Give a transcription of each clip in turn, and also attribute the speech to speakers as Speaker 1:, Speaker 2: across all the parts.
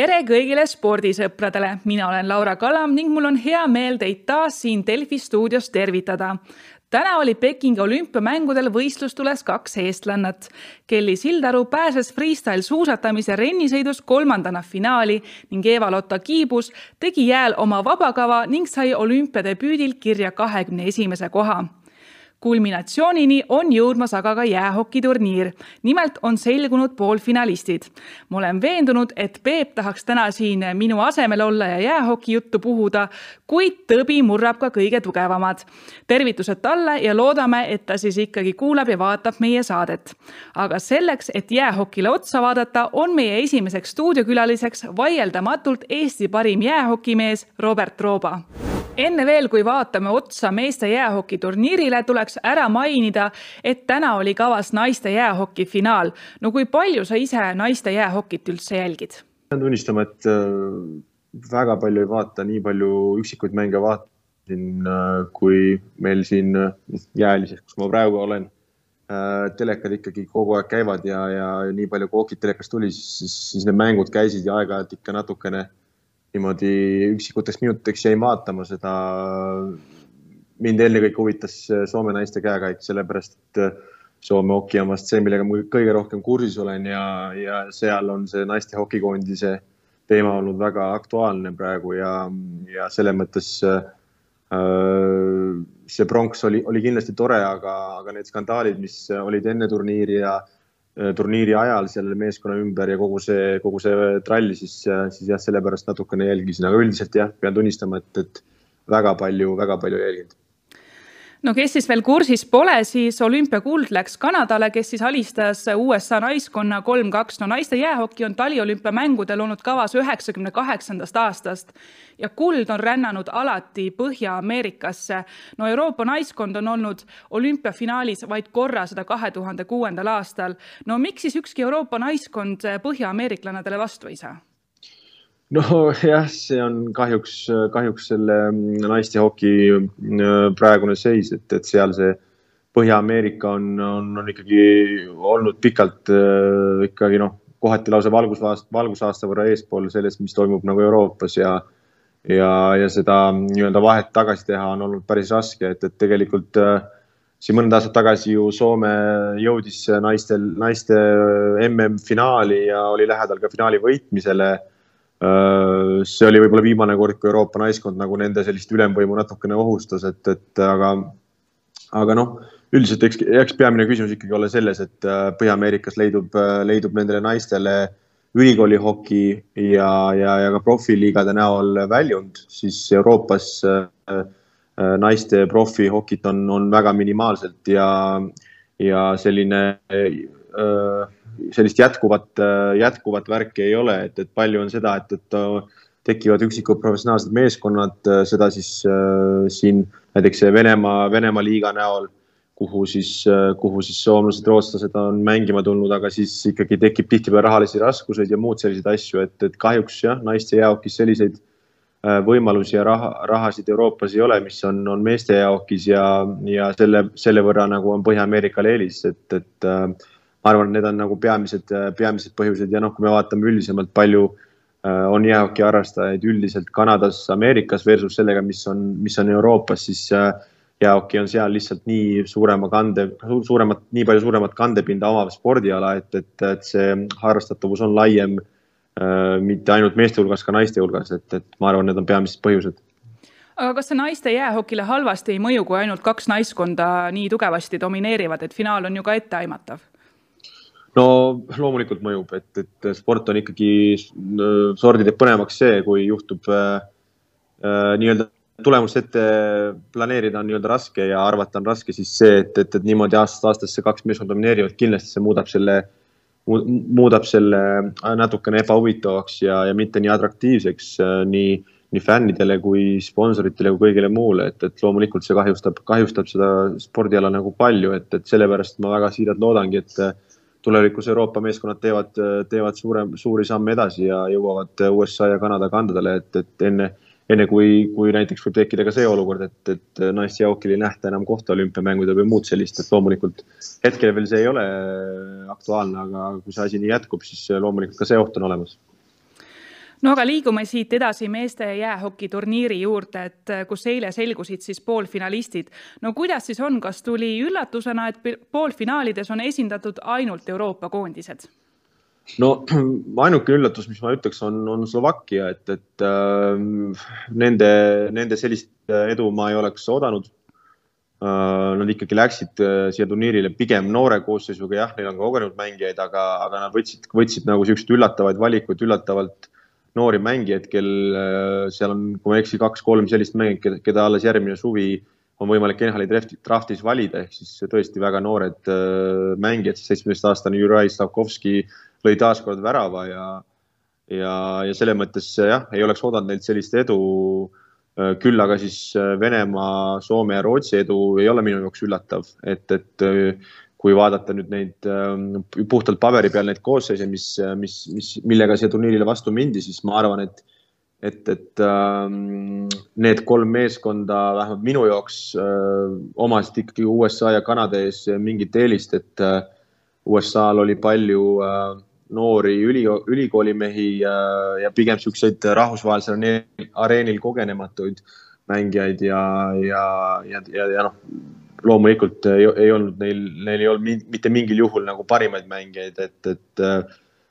Speaker 1: tere kõigile spordisõpradele, mina olen Laura Kalam ning mul on hea meel teid taas siin Delfi stuudios tervitada. täna oli Pekingi olümpiamängudel võistlustules kaks eestlannat. Kelly Sildaru pääses freestyle suusatamise rennisõidus kolmandana finaali ning Eva-Lotta Kiibus tegi jääl oma vabakava ning sai olümpiadebüüdil kirja kahekümne esimese koha kulminatsioonini on jõudmas aga ka jäähokiturniir. nimelt on selgunud poolfinalistid. ma olen veendunud, et Peep tahaks täna siin minu asemel olla ja jäähoki juttu puhuda, kuid tõbi murrab ka kõige tugevamad. tervitused talle ja loodame, et ta siis ikkagi kuulab ja vaatab meie saadet. aga selleks, et jäähokile otsa vaadata, on meie esimeseks stuudiokülaliseks vaieldamatult Eesti parim jäähokimees Robert Rooba enne veel, kui vaatame otsa meeste jäähokiturniirile, tuleks ära mainida, et täna oli kavas naiste jäähoki finaal. no kui palju sa ise naiste jäähokit üldse jälgid?
Speaker 2: pean tunnistama, et äh, väga palju ei vaata, nii palju üksikuid mänge vaatasin, äh, kui meil siin äh, jäälises, kus ma praegu olen telekad ikkagi kogu aeg käivad ja, ja nii palju kui Okid telekast tuli, siis, siis need mängud käisid ja aeg-ajalt ikka natukene niimoodi üksikuteks minutiteks jäin vaatama seda. mind ennekõike huvitas Soome naiste käekäik, sellepärast et Soome hoki on vast see, millega ma kõige rohkem kursis olen ja, ja seal on see naiste hokikoondise teema olnud väga aktuaalne praegu ja, ja selles mõttes äh, see pronks oli, oli kindlasti tore, aga, aga need skandaalid, mis olid enne turniiri ja Äh, turniiri ajal selle meeskonna ümber ja kogu see, kogu see trall, siis, siis jah, sellepärast natukene jälgisin, aga üldiselt jah, pean tunnistama, et, et väga palju, väga palju jälginud
Speaker 1: no kes siis veel kursis pole, siis olümpiakuld läks Kanadale, kes siis alistas USA naiskonna kolm-kaks. no naiste jäähoki on taliolümpiamängudel olnud kavas üheksakümne kaheksandast aastast ja kuld on rännanud alati Põhja-Ameerikasse. no Euroopa naiskond on olnud olümpiafinaalis vaid korra, seda kahe tuhande kuuendal aastal. no miks siis ükski Euroopa naiskond põhjaameeriklanadele vastu ei saa?
Speaker 2: Nojah, see on kahjuks, kahjuks selle mm, naiste hoki mm, praegune seis, et, et seal see Põhja-Ameerika on, on, on ikkagi olnud pikalt äh, ikkagi noh, kohati lausa valgusaasta, valgusaasta võrra eespool sellest, mis toimub nagu Euroopas ja ja, ja seda nii-öelda vahet tagasi teha on olnud päris raske, et, et tegelikult äh, siin mõned aastad tagasi ju Soome jõudis naistel, naiste MM-finaali ja oli lähedal ka finaali võitmisele. Äh, see oli võib-olla viimane kord, kui Euroopa naiskond nagu nende sellist ülemvõimu natukene ohustas, et, et aga, aga noh, üldiselt eks, eks peamine küsimus ikkagi olla selles, et äh, Põhja-Ameerikas leidub, äh, leidub nendele naistele ülikooli hoki ja, ja, ja ka profiliigade näol väljund, siis Euroopas naiste profihokit on, on väga minimaalselt ja, ja selline sellist jätkuvat, jätkuvat värki ei ole, et, et palju on seda, et, et äh, tekivad üksikud professionaalsed meeskonnad, äh, seda siis äh, siin näiteks Venemaa, Venemaa liiga näol, kuhu siis, kuhu siis soomlased, rootslased on mängima tulnud, aga siis ikkagi tekib tihtipeale rahalisi raskuseid ja muud selliseid asju, et, et kahjuks jah, naiste jäähokis selliseid võimalusi ja raha, rahasid Euroopas ei ole, mis on, on meeste jäähokis ja, ja selle, selle võrra nagu on Põhja-Ameerikal eelis, et, et äh, ma arvan, need on nagu peamised, peamised põhjused ja noh, kui me vaatame üldisemalt, palju äh, on jäähoki harrastajaid üldiselt Kanadas, Ameerikas versus sellega, mis on, mis on Euroopas, siis äh, jäähoki on seal lihtsalt nii suurema kande, suuremat, nii palju suuremat kandepinda omav spordiala, et, et, et see harrastatavus on laiem äh, mitte ainult meeste hulgas, ka naiste hulgas, et, et ma arvan, need on peamised põhjused
Speaker 1: aga kas see naiste jäähokile halvasti ei mõju, kui ainult kaks naiskonda nii tugevasti domineerivad, et finaal on ju ka etteaimatav?
Speaker 2: No loomulikult mõjub, et, et sport on ikkagi, sordi teeb põnevaks see, kui juhtub äh, äh, nii-öelda tulemust ette planeerida on nii-öelda raske ja arvata on raske, siis see, et, et, et niimoodi aastast aastasse kaks meeskonda domineerivad, kindlasti see muudab selle, muudab selle natukene ebahuvitavaks ja, ja mitte nii atraktiivseks äh, nii, nii fännidele kui sponsoritele kui kõigile muule, et, et loomulikult see kahjustab, kahjustab seda spordiala nagu palju, et, et sellepärast ma väga siiralt loodangi, et tulevikus Euroopa meeskonnad teevad, teevad suurem, suuri samme edasi ja jõuavad USA ja Kanada kandadele, et, et enne, enne kui, kui näiteks võib tekkida ka see olukord, et, et naiste jaokil ei nähta enam kohta olümpiamängudel või muud sellist, et loomulikult hetkel veel see ei ole aktuaalne, aga kui see asi nii jätkub, siis loomulikult ka see oht on olemas
Speaker 1: no aga liigume siit edasi meeste jäähokiturniiri juurde, et kus eile selgusid siis poolfinalistid. no kuidas siis on, kas tuli üllatusena, et poolfinaalides on esindatud ainult Euroopa koondised?
Speaker 2: no ainuke üllatus, mis ma ütleks, on, on Slovakkia, et, et äh, nende, nende sellist edu ma ei oleks oodanud äh,. Nad ikkagi läksid äh, siia turniirile pigem noore koosseisuga, jah, neil on ka kogenud mängijaid, aga, aga nad võtsid, võtsid nagu siukseid üllatavaid valikuid, üllatavalt noori mängijaid, kel äh, seal on, kui ma ei eksi, kaks-kolm sellist mängijat, keda alles järgmine suvi on võimalik NHL-i draftis valida, ehk siis tõesti väga noored äh, mängijad, seitsmeteistaastane Juraj Slavkovski lõi taaskord värava ja, ja, ja selles mõttes jah, ei oleks oodanud neilt sellist edu. Äh, küll aga siis Venemaa, Soome ja Rootsi edu ei ole minu jaoks üllatav, et, et kui vaadata nüüd neid ähm, puhtalt paberi peal neid koosseise, mis, mis, mis, millega siia turniirile vastu mindi, siis ma arvan, et et, et ähm, need kolm meeskonda vähemalt minu jaoks äh, omasid ikkagi USA ja Kanada ees mingit eelist, et äh, USA-l oli palju äh, noori üli, ülikoolimehi äh, ja pigem siukseid rahvusvahelisel areenil kogenematuid mängijaid ja, ja, ja, ja, ja noh loomulikult ei, ei olnud neil, neil ei olnud mitte mingil juhul nagu parimaid mängijaid, et, et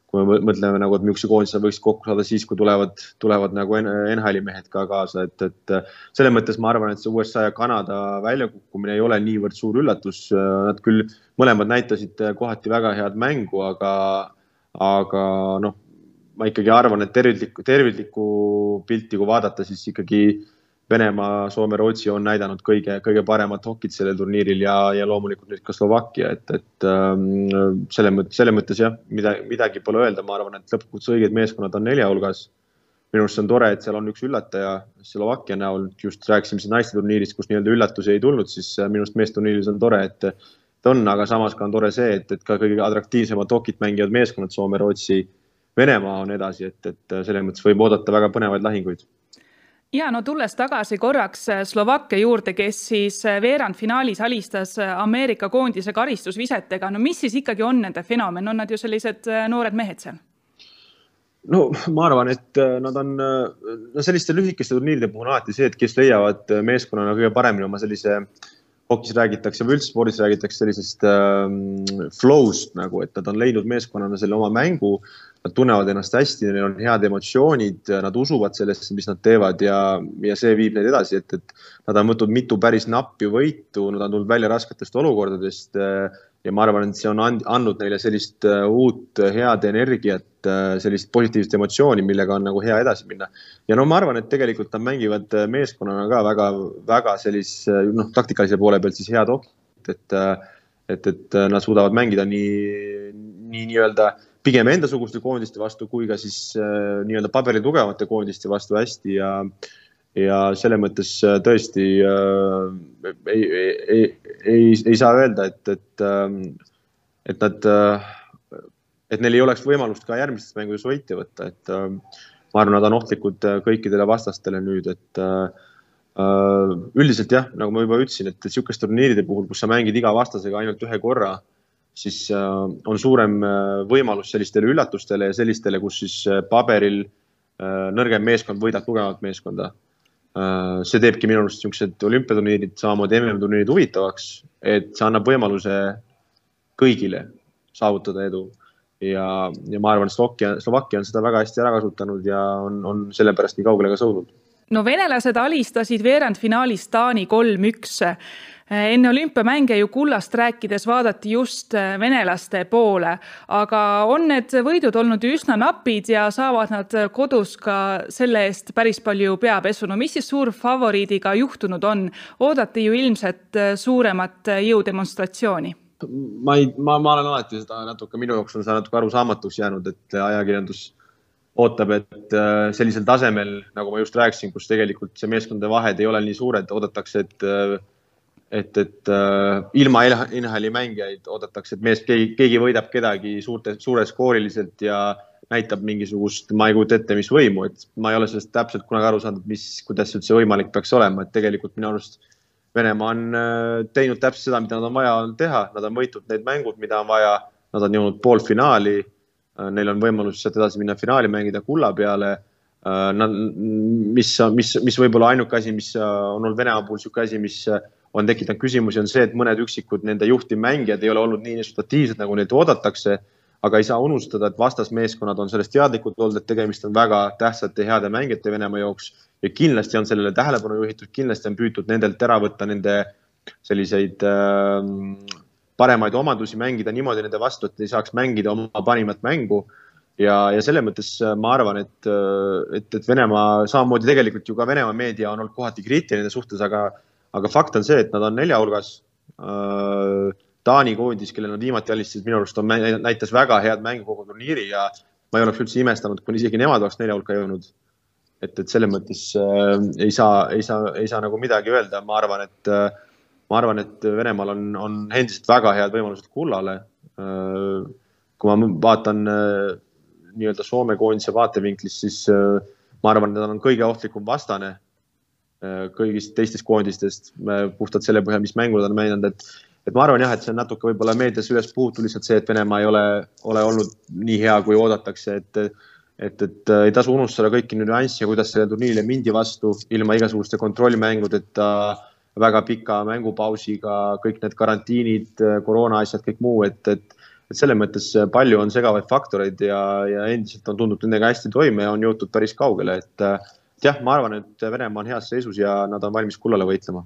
Speaker 2: kui me mõtleme nagu, et niisuguse koondise võiks kokku saada siis, kui tulevad, tulevad nagu NHL-i mehed ka kaasa, et, et selles mõttes ma arvan, et see USA ja Kanada väljakukkumine ei ole niivõrd suur üllatus. Nad küll mõlemad näitasid kohati väga head mängu, aga, aga noh, ma ikkagi arvan, et terviklikku, terviklikku pilti, kui vaadata, siis ikkagi äh, Venemaa, Soome, Rootsi on näidanud kõige, kõige paremat hokit sellel turniiril ja, ja loomulikult nüüd ka Slovakkia, et, et ähm, selle mõttes, selle mõttes jah, mida, midagi pole öelda, ma arvan, et lõppkokkuvõttes õiged meeskonnad on nelja hulgas. minu arust see on tore, et seal on üks üllataja Slovakkia näol, just rääkisime siin naiste turniirist, kus nii-öelda üllatusi ei tulnud, siis äh, minu arust meesturniiris on tore, et ta on, aga samas ka on tore see, et, et ka kõige atraktiivsemad hokit mängivad meeskonnad Soome, Rootsi, Venemaa on edasi, et, et selles mõttes võib oodata väga põnevaid lahinguid
Speaker 1: ja no tulles tagasi korraks äh, Slovakkia juurde, kes siis äh, veerandfinaalis alistas äh, Ameerika koondise karistusvisetega, no mis siis ikkagi on nende fenomen, on nad ju sellised noored mehed seal?
Speaker 2: no ma arvan, et nad on, no selliste lühikeste turniiride puhul alati see, et kes leiavad meeskonnana kõige paremini oma sellise hokis räägitakse või üldse spordis räägitakse sellisest äh, flow'st nagu, et nad on leidnud meeskonnana selle oma mängu äh, nad tunnevad ennast hästi, neil on head emotsioonid, nad usuvad sellesse, mis nad teevad ja, ja see viib neid edasi, et, et nad on võtnud mitu päris nappi võitu, nad on tulnud välja rasketest olukordadest. ja ma arvan, et see on andnud neile sellist uh, uut head energiat, uh, sellist positiivset emotsiooni, millega on nagu hea edasi minna. ja no ma arvan, et tegelikult nad mängivad meeskonnana ka väga-väga sellise noh, taktikalise poole pealt siis head hokit, et, et, et nad suudavad mängida nii, nii nii-öelda nii pigem endasuguste koondiste vastu kui ka siis äh, nii-öelda paberil tugevamate koondiste vastu hästi ja ja selles mõttes äh, tõesti äh, ei, ei, ei, ei saa öelda, et, et, ähm, et nad, äh, et neil ei oleks võimalust ka järgmistes mängudes võiti võtta, et äh, ma arvan, nad on ohtlikud äh, kõikidele vastastele nüüd, et äh, üldiselt jah, nagu ma juba ütlesin, et niisuguste turniiride puhul, kus sa mängid iga vastasega ainult ühe korra siis äh, on suurem äh, võimalus sellistele üllatustele ja sellistele, kus siis äh, paberil nõrgem meeskond võidab tugevamat meeskonda. see teebki minu arust niisugused olümpiaturniirid, samamoodi MM-turniirid huvitavaks, et see annab võimaluse kõigile saavutada edu ja, ja ma arvan, Slovakkia, Slovakkia on seda väga hästi ära kasutanud ja on, on sellepärast nii kaugele ka sõudnud.
Speaker 1: no venelased alistasid veerandfinaalis Taani kolm-üks enne olümpiamänge ju kullast rääkides vaadati just äh, venelaste poole, aga on need võidud olnud üsna napid ja saavad nad kodus ka selle eest päris palju peapesu. no mis siis suurfavoriidiga juhtunud on? oodati ju ilmselt suuremat jõudemonstratsiooni
Speaker 2: ma ei, ma, ma olen alati seda natuke, minu jaoks on see natuke arusaamatuks jäänud, et ajakirjandus ootab, et sellisel tasemel, nagu ma just rääkisin, kus tegelikult see meeskondade vahed ei ole nii suured, oodatakse, et et, et äh, ilma NHL-i mängijaid oodatakse, et mees, keegi, keegi võidab kedagi suurte, suureskooriliselt ja näitab mingisugust, ma ei kujuta ette, mis võimu, et ma ei ole sellest täpselt kunagi aru saanud, mis, kuidas üldse võimalik peaks olema, et tegelikult minu arust Venemaa on äh, teinud täpselt seda, mida nad on vaja teha, nad on võitnud need mängud, mida on vaja, nad on jõudnud poolfinaali. Äh, neil on võimalus sealt edasi minna finaali mängida kulla peale Nad, mis, mis, mis võib-olla ainuke asi, mis on olnud Venemaa puhul niisugune asi, mis on tekitanud küsimusi, on see, et mõned üksikud nende juhtivmängijad ei ole olnud nii inspiratiivsed, nagu neilt oodatakse aga ei saa unustada, et vastasmeeskonnad on sellest teadlikud olnud, et tegemist on väga tähtsate heade mängijate Venemaa jaoks ja kindlasti on sellele tähelepanu juhitud, kindlasti on püütud nendelt ära võtta nende selliseid äh, paremaid omadusi, mängida niimoodi nende vastu, et ei saaks mängida oma parimat mängu. ja, ja selles mõttes äh, ma arvan, et, äh, et, et Venemaa samamoodi tegelikult ju ka Venemaa meedia on olnud kohati kriitiline suhtes, aga, aga fakt on see, et nad on nelja hulgas äh, Taani koondis, kellel nad viimati alistasid, minu arust on, näitas väga head mängu kogu turniiri ja ma ei oleks üldse imestanud, kui isegi nemad oleks nelja hulka jõudnud. et, et selles mõttes äh, ei saa, ei saa, ei saa nagu midagi öelda, ma arvan, et äh, ma arvan, et Venemaal on, on endiselt väga head võimalused kullale äh,. kui ma vaatan äh, nii-öelda Soome koondise vaatevinklist, siis äh, ma arvan, et nad on kõige ohtlikum vastane kõigist teistest koondistest puhtalt selle põhjal, mis mängu nad on mänginud, et et ma arvan jah, et see on natuke võib-olla meedias üles puhutud lihtsalt see, et Venemaa ei ole, ole olnud nii hea, kui oodatakse, et et, et ei tasu unustada kõiki nüansse, kuidas sellele turniirile mindi vastu ilma igasuguste kontrollmängudeta, väga pika mängupausiga, kõik need karantiinid, koroona asjad, kõik muu, et, et et selles mõttes palju on segavaid faktoreid ja, ja endiselt on tundnud nendega hästi toime ja on jõutud päris kaugele, et jah, ma arvan, et Venemaa on heas seisus ja nad on valmis kullale võitlema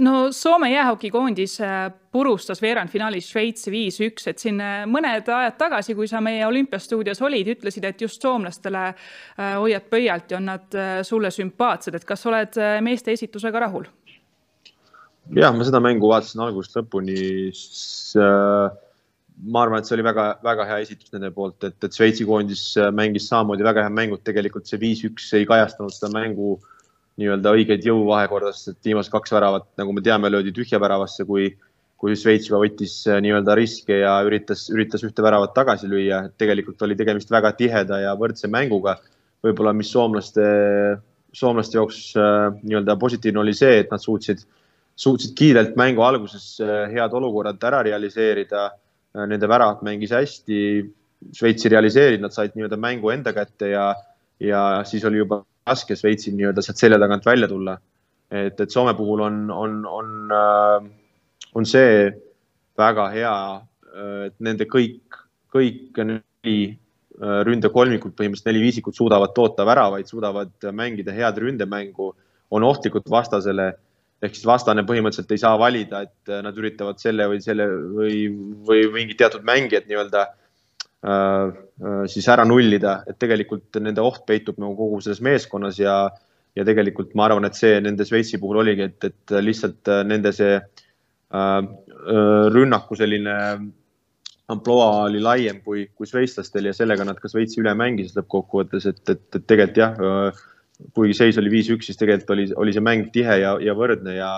Speaker 1: no Soome jäähokikoondis äh, purustas veerandfinaalis Šveitsi viis-üks, et siin äh, mõned ajad tagasi, kui sa meie olümpiastuudios olid, ütlesid, et just soomlastele äh, hoiad pöialt ja on nad sulle sümpaatsed, et kas oled meeste esitusega rahul?
Speaker 2: jah, ma seda mängu vaatasin algusest lõpuni. Ma arvan, et see oli väga-väga hea esitus nende poolt, et, et Šveitsi koondis mängis samamoodi väga hea mängu, tegelikult see viis-üks ei kajastanud seda mängu äh, nii-öelda õigeid jõuvahekorda, sest et viimased kaks väravat, nagu me teame, löödi tühja väravasse, kui, kui Šveits juba võttis äh, nii-öelda riske ja üritas, üritas ühte väravat tagasi lüüa. tegelikult oli tegemist väga tiheda ja võrdse mänguga. võib-olla, mis soomlaste, soomlaste jaoks äh, nii-öelda positiivne oli see, et nad suutsid, suutsid kiirelt mängu alguses äh, head olukorrad ära realiseerida. Nende väravad mängis hästi, Šveitsi realiseerid, nad said nii-öelda mängu enda kätte ja, ja siis oli juba raske Šveitsil nii-öelda sealt selja tagant välja tulla. et, et Soome puhul on, on, on, äh, on see väga hea, äh, et nende kõik, kõik neli äh, ründekolmikut, põhimõtteliselt neli viisikut suudavad toota väravaid, suudavad mängida head ründemängu, on ohtlikud vastasele ehk siis vastane põhimõtteliselt ei saa valida, et nad üritavad selle või selle või, või mingid teatud mängijad nii-öelda Äh, äh, siis ära nullida, et tegelikult nende oht peitub nagu kogu selles meeskonnas ja, ja tegelikult ma arvan, et see nende Šveitsi puhul oligi, et, et lihtsalt äh, nende see äh, rünnaku selline ampluaa oli laiem kui, kui šveitslastel ja sellega nad ka Šveitsi üle mängisid lõppkokkuvõttes, et, et, et tegelikult jah, kuigi seis oli viis-üks, siis tegelikult oli, oli see mäng tihe ja, ja võrdne ja,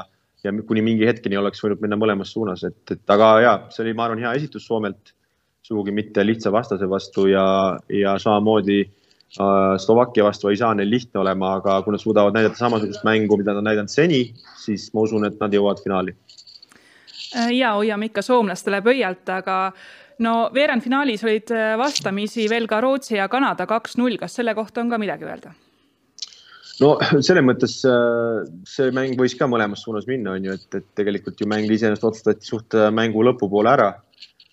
Speaker 2: ja kuni mingi hetkeni oleks võinud minna mõlemas suunas, et, et aga ja see oli, ma arvan, hea esitus Soomelt sugugi mitte lihtsa vastase vastu ja, ja samamoodi äh, Slovakkia vastu ei saa neil lihtne olema, aga kui nad suudavad näidata samasugust mängu, mida nad on näidanud seni, siis ma usun, et nad jõuavad finaali.
Speaker 1: Äh, ja hoiame ikka soomlastele pöialt, aga no veerandfinaalis olid äh, vastamisi veel ka Rootsi ja Kanada kaks-null, kas selle kohta on ka midagi öelda?
Speaker 2: No selles mõttes äh, see mäng võis ka mõlemas suunas minna, on ju, et, et tegelikult ju mäng iseenesest otsustati suht mängu lõpupoole ära.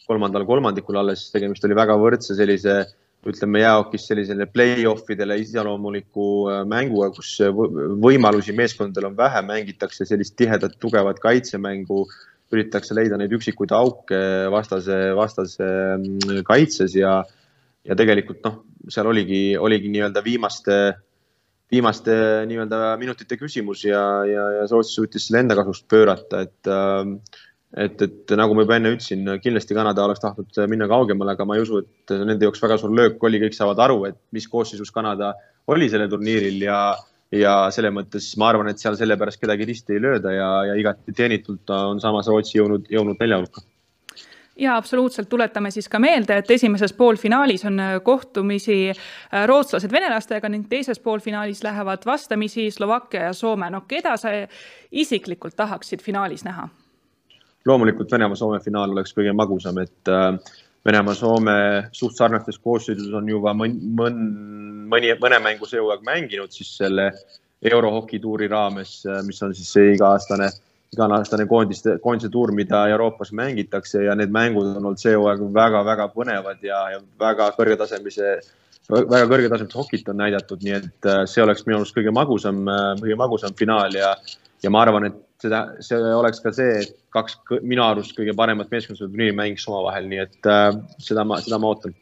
Speaker 2: Kolmandal kolmandikul alles, tegemist oli väga võrdse sellise ütleme jäähokis sellisele play-off idele iseloomuliku äh, mänguga, kus võimalusi meeskondadel on vähe, mängitakse sellist tihedat, tugevat kaitsemängu, üritatakse leida neid üksikuid auke vastase, vastase mm, kaitses ja, ja tegelikult noh, seal oligi, oligi nii-öelda viimaste, viimaste nii-öelda minutite küsimus ja, ja, ja Rootsi suutis selle enda kasuks pöörata, et äh, et, et nagu ma juba enne ütlesin, kindlasti Kanada oleks tahtnud minna kaugemale, aga ma ei usu, et nende jaoks väga suur löök oli, kõik saavad aru, et mis koosseisus Kanada oli sellel turniiril ja, ja selles mõttes ma arvan, et seal sellepärast kedagi risti ei lööda ja, ja igati teenitult on samas Rootsi jõudnud, jõudnud nelja hulka
Speaker 1: ja absoluutselt, tuletame siis ka meelde, et esimeses poolfinaalis on kohtumisi äh, rootslased venelastega ning teises poolfinaalis lähevad vastamisi Slovakkia ja Soome. no keda sa isiklikult tahaksid finaalis näha?
Speaker 2: loomulikult Venemaa-Soome finaal oleks kõige magusam, et äh, Venemaa, Soome suht sarnastes koosseisus on juba mõn, mõn, mõni, mõne mängu see hooaeg mänginud siis selle eurohokituuri raames, mis on siis see iga-aastane, iga-aastane koondiste, koondise tuur, mida Euroopas mängitakse ja need mängud on olnud see hooaeg väga-väga põnevad ja, ja väga kõrgetasemelise, väga kõrgetasemelist hokit on näidatud, nii et see oleks minu arust kõige magusam, kõige magusam finaal ja, ja ma arvan, et seda, see oleks ka see, et kaks minu arust kõige paremat meeskonda turniiri mängiks omavahel, nii et äh, seda ma, seda ma ootan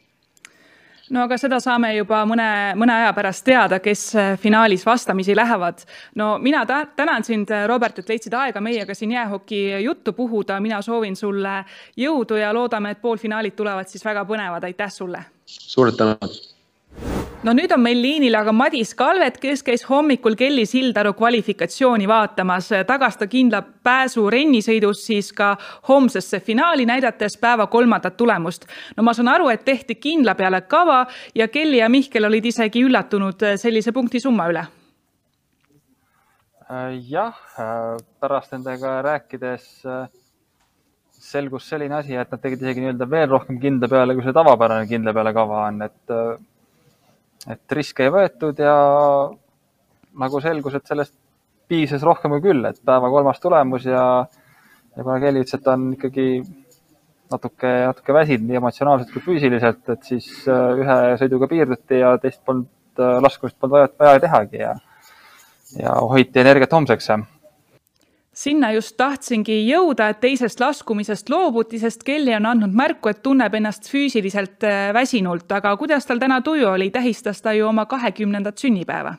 Speaker 1: no aga seda saame juba mõne, mõne aja pärast teada, kes äh, finaalis vastamisi lähevad. no mina ta, tänan sind, Robert, et leidsid aega meiega siin jäähoki juttu puhuda, mina soovin sulle jõudu ja loodame, et poolfinaalid tulevad siis väga põnevad, aitäh sulle!
Speaker 2: suured tänud!
Speaker 1: No nüüd on meil liinil aga Madis Kalvet, kes käis hommikul Kelly Sildaru kvalifikatsiooni vaatamas. tagas ta kindla pääsu rennisõidus siis ka homsesse finaali, näidates päeva kolmandat tulemust. no ma saan aru, et tehti kindla peale kava ja Kelly ja Mihkel olid isegi üllatunud sellise punktisumma üle.
Speaker 3: Äh, jah, äh, pärast nendega rääkides äh, selgus selline asi, et nad tegid isegi nii-öelda veel rohkem kindla peale, kui see tavapärane kindla peale kava on, et et riske ei võetud ja nagu selgus, et sellest piisas rohkem kui küll, et päeva kolmas tulemus ja, ja kuna Kelly ütles, et ta on ikkagi natuke, natuke väsinud nii emotsionaalselt kui füüsiliselt, et siis äh, ühe sõiduga piirduti ja teist polnud, äh, laskumist polnud vaja, vaja tehagi ja, ja hoiti energiat homseks
Speaker 1: sinna just tahtsingi jõuda, et teisest laskumisest loobuti, sest Kelly on andnud märku, et tunneb ennast füüsiliselt äh, väsinult, aga kuidas tal täna tuju oli, tähistas ta ju oma kahekümnendat sünnipäeva?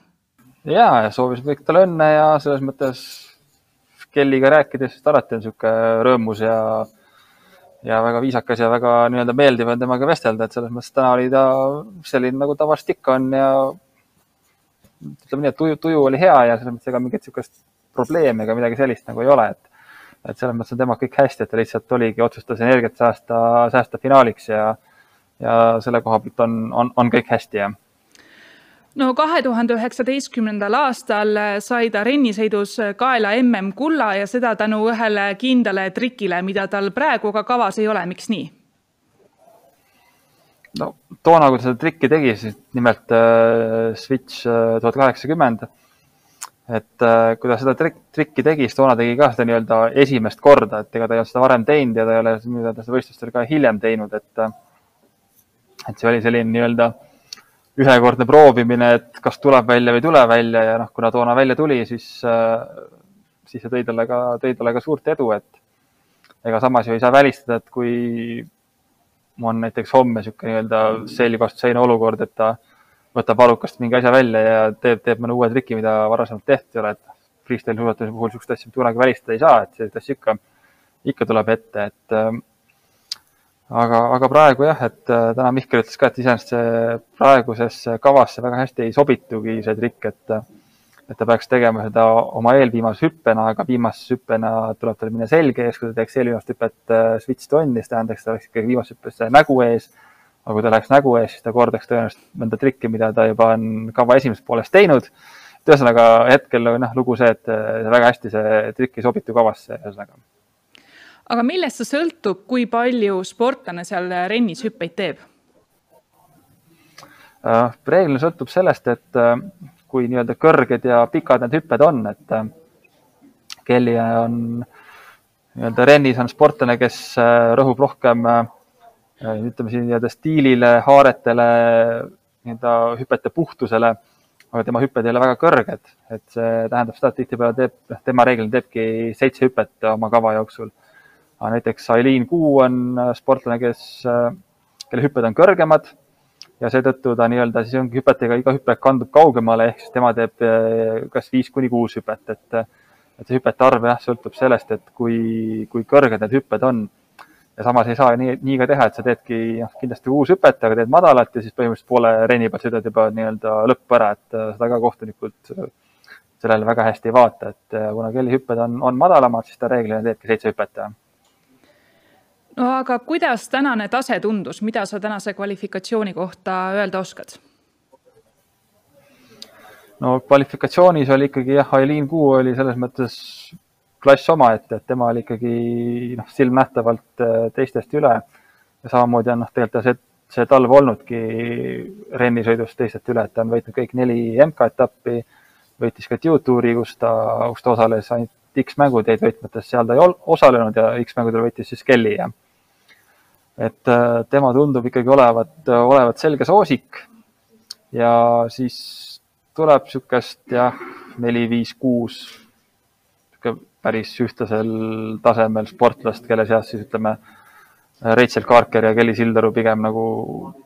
Speaker 3: ja, ja soovisin kõik talle õnne ja selles mõttes Kellyga rääkides, sest alati on niisugune rõõmus ja ja väga viisakas ja väga nii-öelda meeldiv on temaga vestelda, et selles mõttes täna oli ta selline, nagu tavaliselt ikka on ja ütleme nii, et tuju, tuju oli hea ja selles mõttes ega mingit niisugust probleemi ega midagi sellist nagu ei ole, et, et selles mõttes on temaga kõik hästi, et ta lihtsalt oligi, otsustas energiat säästa, säästa finaaliks ja, ja selle koha pealt on, on, on kõik hästi, jah
Speaker 1: no kahe tuhande üheksateistkümnendal aastal sai ta rennisõidus kaela MM-kulla ja seda tänu ühele kindlale trikile, mida tal praegu ka kavas ei ole, miks nii?
Speaker 3: no toona, kui ta seda trikki tegi, siis nimelt äh, Switch äh, tuhat kaheksakümmend et äh, kui ta seda trik, trikki tegi, siis toona tegi ka seda nii-öelda esimest korda, et ega ta ei olnud seda varem teinud ja ta ei ole nii-öelda seda võistlustel ka hiljem teinud, et äh, et see oli selline nii-öelda ühekordne proovimine, et kas tuleb välja või ei tule välja ja noh, kuna toona välja tuli, siis äh,, siis see tõi talle ka, tõi talle ka suurt edu, et ega samas ju ei saa välistada, et kui on näiteks homme niisugune nii-öelda selg vastu seina olukord, et ta võtab arukast mingi asja välja ja teeb, teeb mõne uue triki, mida varasemalt tehtud ei ole, et freestyle suusatamise puhul niisugust asja kunagi välistada ei saa, et sellist asja ikka, ikka tuleb ette, et äh, aga, aga praegu jah, et äh, täna Mihkel ütles ka, et iseenesest see praegusesse kavasse väga hästi ei sobitugi see trikk, et et ta peaks tegema seda oma eelviimase hüppena, aga viimase hüppena tuleb tal minna selge ees, kui ta teeks eelviimast hüpet äh, switch tonni, siis tähendaks, ta oleks ikkagi viimases hüppes nägu ees aga kui ta läheks nägu ees, siis ta kordaks tõenäoliselt mõnda trikki, mida ta juba on kava esimeses pooles teinud. et ühesõnaga hetkel noh, lugu see, et väga hästi see trikk ei sobitu kavasse, ühesõnaga.
Speaker 1: aga millest see sõltub, kui palju sportlane seal rennis hüppeid teeb?
Speaker 3: Äh, reeglina sõltub sellest, et äh, kui nii-öelda kõrged ja pikad need hüpped on, et äh, Kelly on nii-öelda rennis on sportlane, kes rõhub rohkem Äh, ütleme siin nii-öelda stiilile, haaretele, nii-öelda hüpete puhtusele, aga tema hüpped ei ole väga kõrged, et see tähendab seda, et tihtipeale teeb, noh, tema reeglina teebki seitse hüpet oma kava jooksul. aga näiteks Aileen Kuu on äh, sportlane, kes, äh, kelle hüpped on kõrgemad ja seetõttu ta nii-öelda siis ongi hüpetega, iga hüpe kandub kaugemale, ehk siis tema teeb kas viis kuni kuus hüpet, et, et see hüpete arv jah, sõltub sellest, et kui, kui kõrged need hüpped on ja samas ei saa nii, nii ka teha, et sa teedki noh, kindlasti uus hüpet, aga teed madalat ja siis põhimõtteliselt poole reeni pealt sõidad juba nii-öelda lõppu ära, et äh, seda ka kohtunikud äh, sellele väga hästi ei vaata, et äh, kuna kelli hüpped on, on madalamad, siis ta reeglina teebki seitse hüpet.
Speaker 1: no aga kuidas tänane tase tundus, mida sa tänase kvalifikatsiooni kohta öelda oskad?
Speaker 3: no kvalifikatsioonis oli ikkagi jah, Aileen Kuu oli selles mõttes klass omaette, et tema oli ikkagi noh, silmnähtavalt äh, teistest üle. ja samamoodi on noh, tegelikult see, see talv olnudki rennisõidus teistelt üle, et ta on võitnud kõik neli MK-etappi, võitis ka Dutuuri, kus ta, kus ta osales ainult X-mängud jäid võitmates, seal ta ei osalenud ja X-mängudel võitis siis Kelly ja et äh, tema tundub ikkagi olevat, olevat selge soosik. ja siis tuleb niisugust jah, neli, viis, kuus päris ühtlasel tasemel sportlast, kelle seas siis ütleme, Rachel Carker ja Kelly Sildaru pigem nagu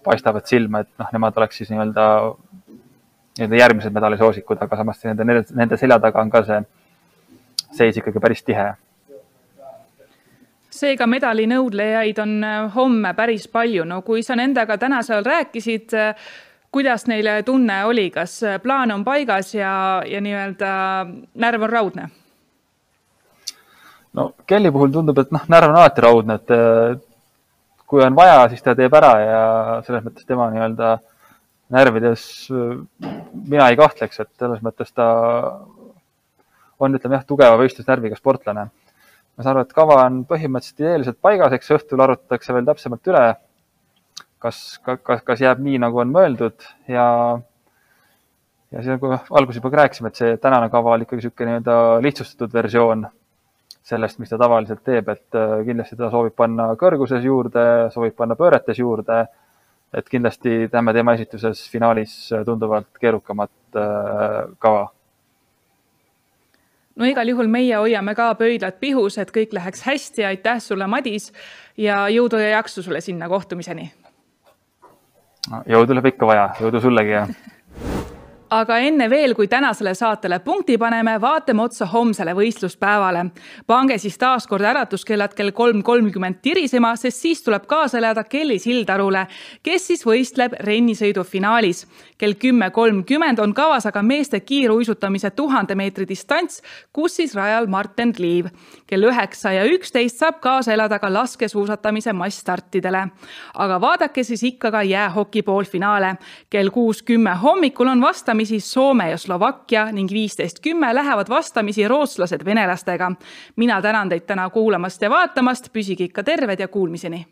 Speaker 3: paistavad silma, et noh, nemad oleks siis nii-öelda, nii-öelda järgmised medalisoosikud, aga samas nende, nende selja taga on ka see seis ikkagi päris tihe.
Speaker 1: Seega medali nõudlejaid on äh, homme päris palju, no kui sa nendega täna seal rääkisid, äh, kuidas neile tunne oli, kas äh, plaan on paigas ja, ja nii-öelda närv on raudne?
Speaker 3: No Kelly puhul tundub, et noh, närv on alati raudne, et kui on vaja, siis ta teeb ära ja selles mõttes tema nii-öelda närvides mina ei kahtleks, et selles mõttes ta on, ütleme jah, tugeva võistlusnärviga sportlane. Ma saan aru, et kava on põhimõtteliselt ideeliselt paigas, eks õhtul arutatakse veel täpsemalt üle, kas, kas, kas jääb nii, nagu on mõeldud ja ja siis nagu alguses juba rääkisime, et see tänane kava oli ikkagi niisugune nii-öelda lihtsustatud versioon sellest, mis ta tavaliselt teeb, et äh, kindlasti ta soovib panna kõrguses juurde, soovib panna pööretes juurde. et kindlasti näeme tema esituses finaalis tunduvalt keerukamat äh, kava
Speaker 1: no igal juhul meie hoiame ka pöidlad pihus, et kõik läheks hästi, aitäh sulle, Madis ja jõudu ja jaksu sulle sinna kohtumiseni.
Speaker 3: jõudu läheb ikka vaja, jõudu sullegi ja
Speaker 1: aga enne veel, kui tänasele saatele punkti paneme, vaatame otsa homsele võistluspäevale. pange siis taas kord äratuskellad kell kolm kolmkümmend tirisema, sest siis tuleb kaasa elada Kelly Sildarule, kes siis võistleb rennisõidu finaalis. kell kümme kolmkümmend on kavas aga meeste kiiruisutamise tuhande meetri distants, kus siis rajal Martin Liiv. kell üheksa ja üksteist saab kaasa elada ka laskesuusatamise massstartidele. aga vaadake siis ikka ka jäähoki poolfinaale. kell kuus kümme hommikul on vastamine vastamisi Soome ja Slovakkia ning viisteist kümme lähevad vastamisi rootslased venelastega. mina tänan teid täna kuulamast ja vaatamast, püsige ikka terved ja kuulmiseni